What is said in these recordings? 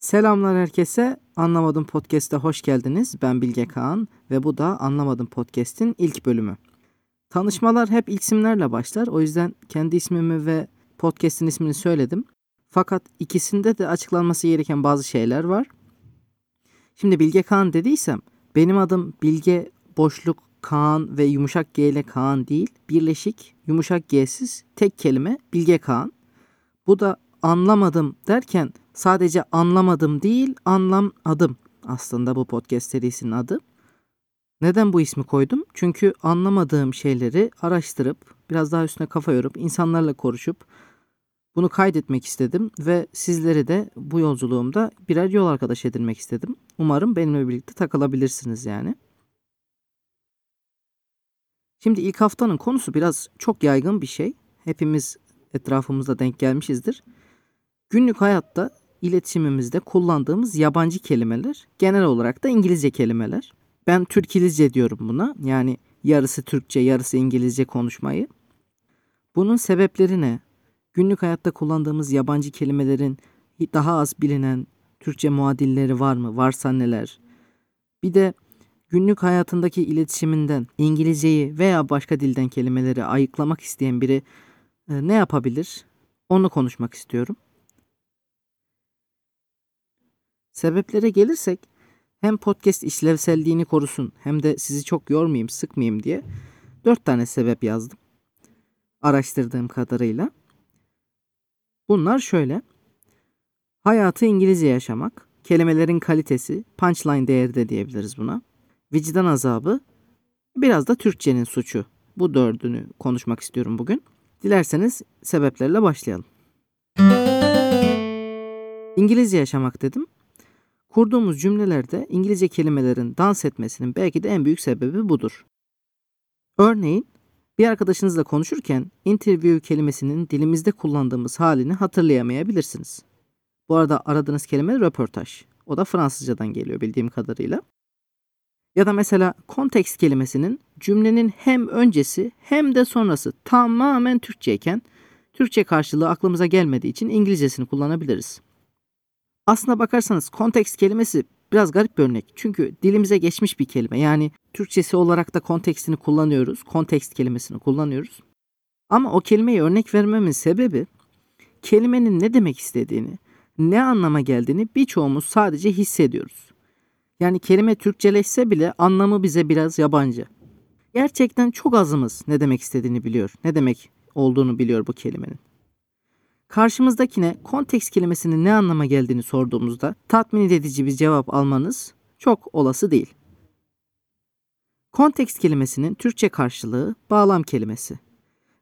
Selamlar herkese. Anlamadım Podcast'a hoş geldiniz. Ben Bilge Kağan ve bu da Anlamadım Podcast'in ilk bölümü. Tanışmalar hep isimlerle başlar. O yüzden kendi ismimi ve podcast'in ismini söyledim. Fakat ikisinde de açıklanması gereken bazı şeyler var. Şimdi Bilge Kaan dediysem benim adım Bilge boşluk Kaan ve yumuşak G ile Kaan değil. Birleşik yumuşak G'siz tek kelime Bilge Kaan. Bu da anlamadım derken sadece anlamadım değil anlam adım aslında bu podcast serisinin adı. Neden bu ismi koydum? Çünkü anlamadığım şeyleri araştırıp biraz daha üstüne kafa yorup insanlarla konuşup bunu kaydetmek istedim ve sizleri de bu yolculuğumda birer yol arkadaş edinmek istedim. Umarım benimle birlikte takılabilirsiniz yani. Şimdi ilk haftanın konusu biraz çok yaygın bir şey. Hepimiz etrafımızda denk gelmişizdir. Günlük hayatta iletişimimizde kullandığımız yabancı kelimeler, genel olarak da İngilizce kelimeler. Ben Türkilizce diyorum buna. Yani yarısı Türkçe, yarısı İngilizce konuşmayı. Bunun sebepleri ne? Günlük hayatta kullandığımız yabancı kelimelerin daha az bilinen Türkçe muadilleri var mı? Varsa neler? Bir de günlük hayatındaki iletişiminden İngilizceyi veya başka dilden kelimeleri ayıklamak isteyen biri e, ne yapabilir? Onu konuşmak istiyorum. Sebeplere gelirsek hem podcast işlevselliğini korusun hem de sizi çok yormayayım, sıkmayayım diye dört tane sebep yazdım. Araştırdığım kadarıyla. Bunlar şöyle. Hayatı İngilizce yaşamak, kelimelerin kalitesi, punchline değeri de diyebiliriz buna. Vicdan azabı, biraz da Türkçenin suçu. Bu dördünü konuşmak istiyorum bugün. Dilerseniz sebeplerle başlayalım. İngilizce yaşamak dedim. Kurduğumuz cümlelerde İngilizce kelimelerin dans etmesinin belki de en büyük sebebi budur. Örneğin bir arkadaşınızla konuşurken interview kelimesinin dilimizde kullandığımız halini hatırlayamayabilirsiniz. Bu arada aradığınız kelime röportaj. O da Fransızcadan geliyor bildiğim kadarıyla. Ya da mesela kontekst kelimesinin cümlenin hem öncesi hem de sonrası tamamen Türkçeyken Türkçe karşılığı aklımıza gelmediği için İngilizcesini kullanabiliriz. Aslına bakarsanız kontekst kelimesi biraz garip bir örnek. Çünkü dilimize geçmiş bir kelime. Yani Türkçesi olarak da kontekstini kullanıyoruz. Kontekst kelimesini kullanıyoruz. Ama o kelimeyi örnek vermemin sebebi kelimenin ne demek istediğini, ne anlama geldiğini birçoğumuz sadece hissediyoruz. Yani kelime Türkçeleşse bile anlamı bize biraz yabancı. Gerçekten çok azımız ne demek istediğini biliyor. Ne demek olduğunu biliyor bu kelimenin. Karşımızdakine konteks kelimesinin ne anlama geldiğini sorduğumuzda tatmin edici bir cevap almanız çok olası değil. Kontekst kelimesinin Türkçe karşılığı bağlam kelimesi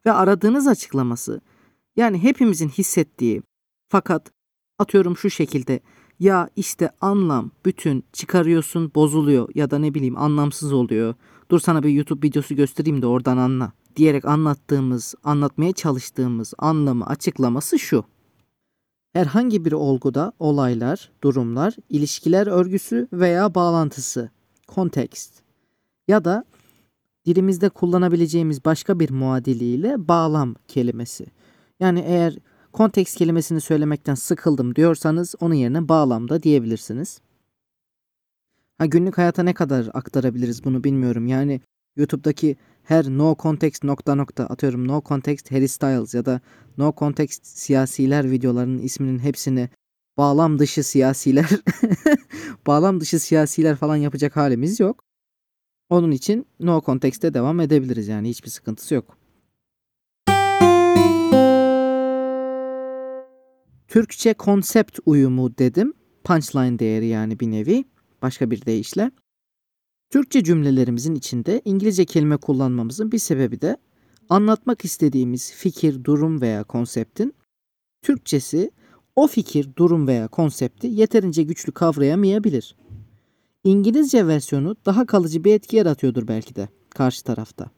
ve aradığınız açıklaması yani hepimizin hissettiği fakat atıyorum şu şekilde ya işte anlam bütün çıkarıyorsun bozuluyor ya da ne bileyim anlamsız oluyor. Dur sana bir YouTube videosu göstereyim de oradan anla diyerek anlattığımız, anlatmaya çalıştığımız anlamı açıklaması şu. Herhangi bir olguda olaylar, durumlar, ilişkiler örgüsü veya bağlantısı, kontekst ya da dilimizde kullanabileceğimiz başka bir muadiliyle bağlam kelimesi. Yani eğer kontekst kelimesini söylemekten sıkıldım diyorsanız onun yerine bağlamda diyebilirsiniz. Ha, günlük hayata ne kadar aktarabiliriz bunu bilmiyorum. Yani YouTube'daki her no context nokta nokta atıyorum no context Harry Styles ya da no context siyasiler videolarının isminin hepsini bağlam dışı siyasiler bağlam dışı siyasiler falan yapacak halimiz yok. Onun için no context'te devam edebiliriz yani hiçbir sıkıntısı yok. Türkçe konsept uyumu dedim. Punchline değeri yani bir nevi. Başka bir deyişle. Türkçe cümlelerimizin içinde İngilizce kelime kullanmamızın bir sebebi de anlatmak istediğimiz fikir, durum veya konseptin Türkçesi o fikir, durum veya konsepti yeterince güçlü kavrayamayabilir. İngilizce versiyonu daha kalıcı bir etki yaratıyordur belki de karşı tarafta.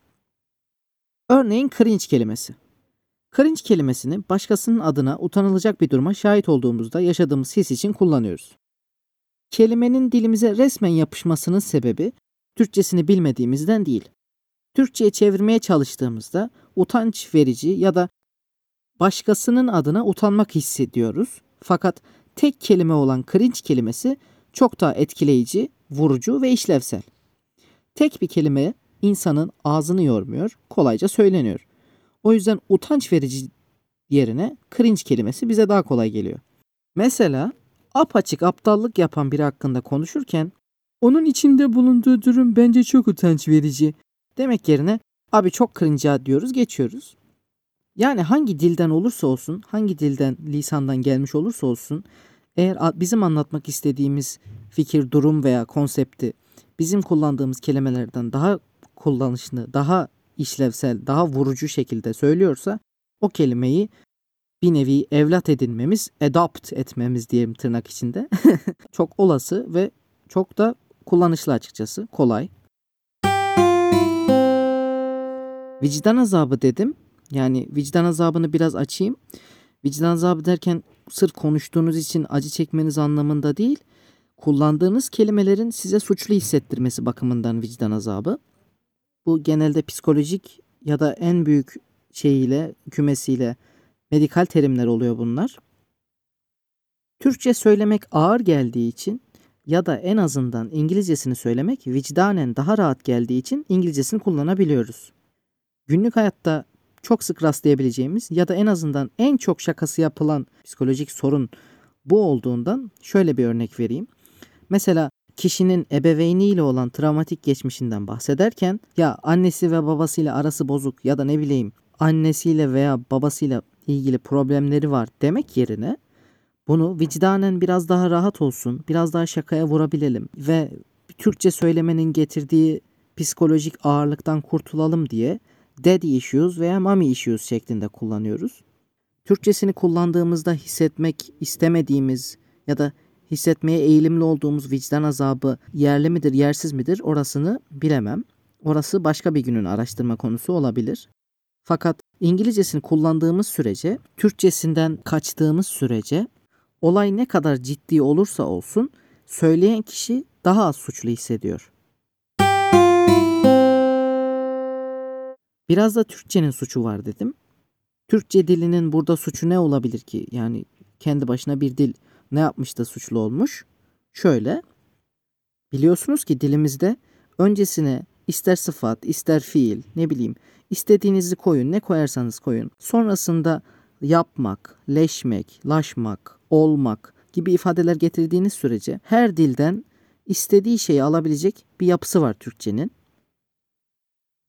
Örneğin cringe kelimesi. Cringe kelimesini başkasının adına utanılacak bir duruma şahit olduğumuzda yaşadığımız his için kullanıyoruz. Kelimenin dilimize resmen yapışmasının sebebi Türkçesini bilmediğimizden değil. Türkçe'ye çevirmeye çalıştığımızda utanç verici ya da başkasının adına utanmak hissediyoruz. Fakat tek kelime olan cringe kelimesi çok daha etkileyici, vurucu ve işlevsel. Tek bir kelime insanın ağzını yormuyor, kolayca söyleniyor. O yüzden utanç verici yerine cringe kelimesi bize daha kolay geliyor. Mesela apaçık aptallık yapan biri hakkında konuşurken onun içinde bulunduğu durum bence çok utanç verici demek yerine abi çok cringe diyoruz geçiyoruz. Yani hangi dilden olursa olsun, hangi dilden, lisandan gelmiş olursa olsun eğer bizim anlatmak istediğimiz fikir, durum veya konsepti bizim kullandığımız kelimelerden daha kullanışlı, daha işlevsel, daha vurucu şekilde söylüyorsa o kelimeyi bir nevi evlat edinmemiz, adopt etmemiz diyelim tırnak içinde çok olası ve çok da kullanışlı açıkçası, kolay. Vicdan azabı dedim. Yani vicdan azabını biraz açayım. Vicdan azabı derken sırf konuştuğunuz için acı çekmeniz anlamında değil, kullandığınız kelimelerin size suçlu hissettirmesi bakımından vicdan azabı. Bu genelde psikolojik ya da en büyük şeyiyle, kümesiyle medikal terimler oluyor bunlar. Türkçe söylemek ağır geldiği için ya da en azından İngilizcesini söylemek vicdanen daha rahat geldiği için İngilizcesini kullanabiliyoruz. Günlük hayatta çok sık rastlayabileceğimiz ya da en azından en çok şakası yapılan psikolojik sorun bu olduğundan şöyle bir örnek vereyim. Mesela kişinin ebeveyniyle olan travmatik geçmişinden bahsederken ya annesi ve babasıyla arası bozuk ya da ne bileyim annesiyle veya babasıyla ilgili problemleri var demek yerine bunu vicdanen biraz daha rahat olsun, biraz daha şakaya vurabilelim ve Türkçe söylemenin getirdiği psikolojik ağırlıktan kurtulalım diye daddy issues veya mommy issues şeklinde kullanıyoruz. Türkçesini kullandığımızda hissetmek istemediğimiz ya da hissetmeye eğilimli olduğumuz vicdan azabı yerli midir, yersiz midir orasını bilemem. Orası başka bir günün araştırma konusu olabilir. Fakat İngilizcesini kullandığımız sürece, Türkçesinden kaçtığımız sürece olay ne kadar ciddi olursa olsun söyleyen kişi daha az suçlu hissediyor. Biraz da Türkçenin suçu var dedim. Türkçe dilinin burada suçu ne olabilir ki? Yani kendi başına bir dil ne yapmış da suçlu olmuş? Şöyle. Biliyorsunuz ki dilimizde öncesine ister sıfat, ister fiil, ne bileyim, istediğinizi koyun, ne koyarsanız koyun. Sonrasında yapmak, leşmek, laşmak, olmak gibi ifadeler getirdiğiniz sürece her dilden istediği şeyi alabilecek bir yapısı var Türkçenin.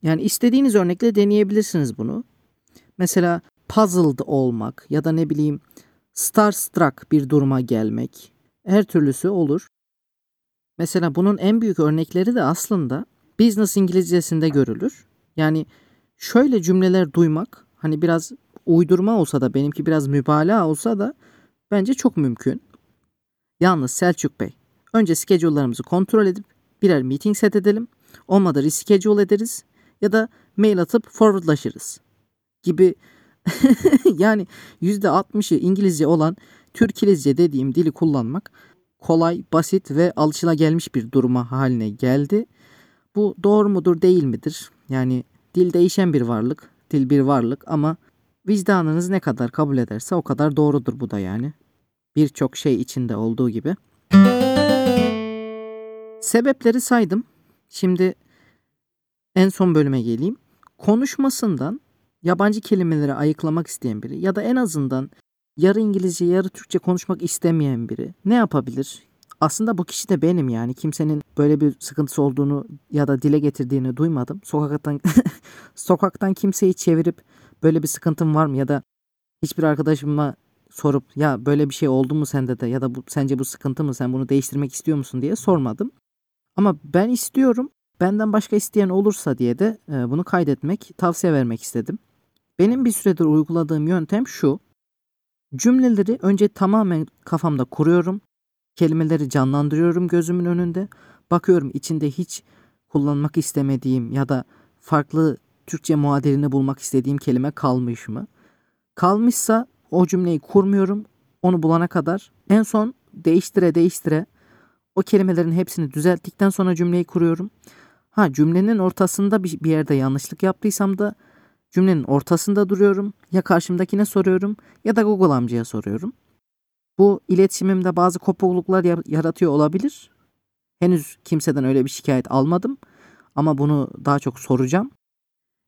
Yani istediğiniz örnekle deneyebilirsiniz bunu. Mesela puzzled olmak ya da ne bileyim starstruck bir duruma gelmek. Her türlüsü olur. Mesela bunun en büyük örnekleri de aslında business İngilizcesinde görülür. Yani şöyle cümleler duymak hani biraz uydurma olsa da benimki biraz mübalağa olsa da bence çok mümkün. Yalnız Selçuk Bey önce schedule'larımızı kontrol edip birer meeting set edelim. Olmadı reschedule ederiz ya da mail atıp forwardlaşırız gibi yani %60'ı İngilizce olan Türkilizce dediğim dili kullanmak kolay, basit ve alışılagelmiş bir duruma haline geldi. Bu doğru mudur değil midir? Yani dil değişen bir varlık, dil bir varlık ama vicdanınız ne kadar kabul ederse o kadar doğrudur bu da yani. Birçok şey içinde olduğu gibi. Sebepleri saydım. Şimdi en son bölüme geleyim. Konuşmasından yabancı kelimeleri ayıklamak isteyen biri ya da en azından yarı İngilizce yarı Türkçe konuşmak istemeyen biri ne yapabilir? Aslında bu kişi de benim yani kimsenin böyle bir sıkıntısı olduğunu ya da dile getirdiğini duymadım. Sokaktan sokaktan kimseyi çevirip böyle bir sıkıntım var mı ya da hiçbir arkadaşıma sorup ya böyle bir şey oldu mu sende de ya da bu sence bu sıkıntı mı sen bunu değiştirmek istiyor musun diye sormadım. Ama ben istiyorum. Benden başka isteyen olursa diye de bunu kaydetmek, tavsiye vermek istedim. Benim bir süredir uyguladığım yöntem şu. Cümleleri önce tamamen kafamda kuruyorum. Kelimeleri canlandırıyorum gözümün önünde. Bakıyorum içinde hiç kullanmak istemediğim ya da farklı Türkçe muadilini bulmak istediğim kelime kalmış mı? Kalmışsa o cümleyi kurmuyorum. Onu bulana kadar en son değiştire değiştire o kelimelerin hepsini düzelttikten sonra cümleyi kuruyorum. Ha cümlenin ortasında bir, bir yerde yanlışlık yaptıysam da cümlenin ortasında duruyorum. Ya karşımdakine soruyorum ya da Google amcaya soruyorum. Bu iletişimimde bazı kopukluklar yar- yaratıyor olabilir. Henüz kimseden öyle bir şikayet almadım ama bunu daha çok soracağım.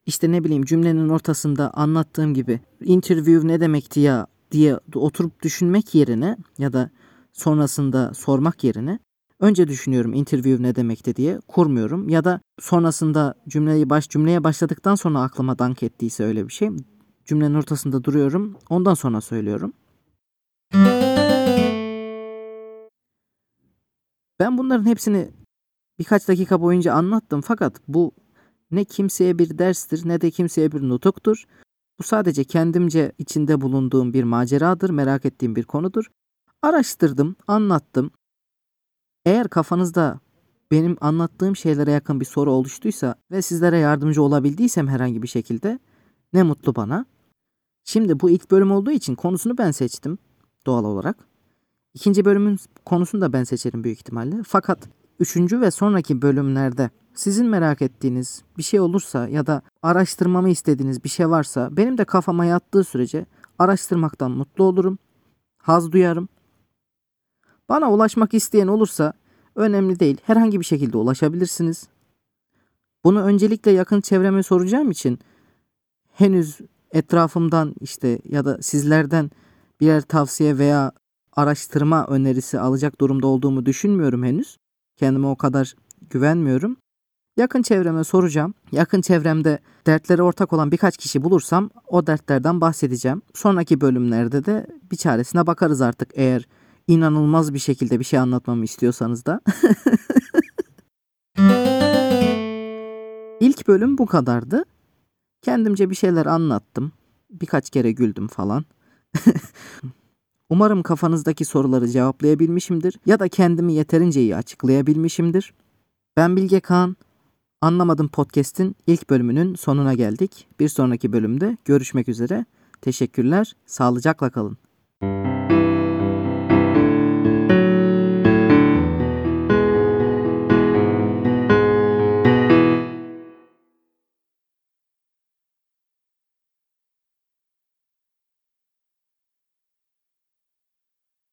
İşte ne bileyim cümlenin ortasında anlattığım gibi interview ne demekti ya diye oturup düşünmek yerine ya da sonrasında sormak yerine önce düşünüyorum interview ne demekti diye kurmuyorum ya da sonrasında cümleyi baş cümleye başladıktan sonra aklıma dank ettiyse öyle bir şey cümlenin ortasında duruyorum ondan sonra söylüyorum. Ben bunların hepsini birkaç dakika boyunca anlattım fakat bu ne kimseye bir derstir ne de kimseye bir nutuktur. Bu sadece kendimce içinde bulunduğum bir maceradır, merak ettiğim bir konudur. Araştırdım, anlattım. Eğer kafanızda benim anlattığım şeylere yakın bir soru oluştuysa ve sizlere yardımcı olabildiysem herhangi bir şekilde ne mutlu bana. Şimdi bu ilk bölüm olduğu için konusunu ben seçtim doğal olarak. İkinci bölümün konusunu da ben seçerim büyük ihtimalle. Fakat üçüncü ve sonraki bölümlerde sizin merak ettiğiniz bir şey olursa ya da araştırmamı istediğiniz bir şey varsa benim de kafama yattığı sürece araştırmaktan mutlu olurum. Haz duyarım. Bana ulaşmak isteyen olursa önemli değil. Herhangi bir şekilde ulaşabilirsiniz. Bunu öncelikle yakın çevreme soracağım için henüz etrafımdan işte ya da sizlerden birer tavsiye veya araştırma önerisi alacak durumda olduğumu düşünmüyorum henüz. Kendime o kadar güvenmiyorum. Yakın çevreme soracağım. Yakın çevremde dertleri ortak olan birkaç kişi bulursam o dertlerden bahsedeceğim. Sonraki bölümlerde de bir çaresine bakarız artık eğer inanılmaz bir şekilde bir şey anlatmamı istiyorsanız da. İlk bölüm bu kadardı. Kendimce bir şeyler anlattım. Birkaç kere güldüm falan. Umarım kafanızdaki soruları cevaplayabilmişimdir ya da kendimi yeterince iyi açıklayabilmişimdir. Ben Bilge Kaan. Anlamadım podcast'in ilk bölümünün sonuna geldik. Bir sonraki bölümde görüşmek üzere. Teşekkürler. Sağlıcakla kalın.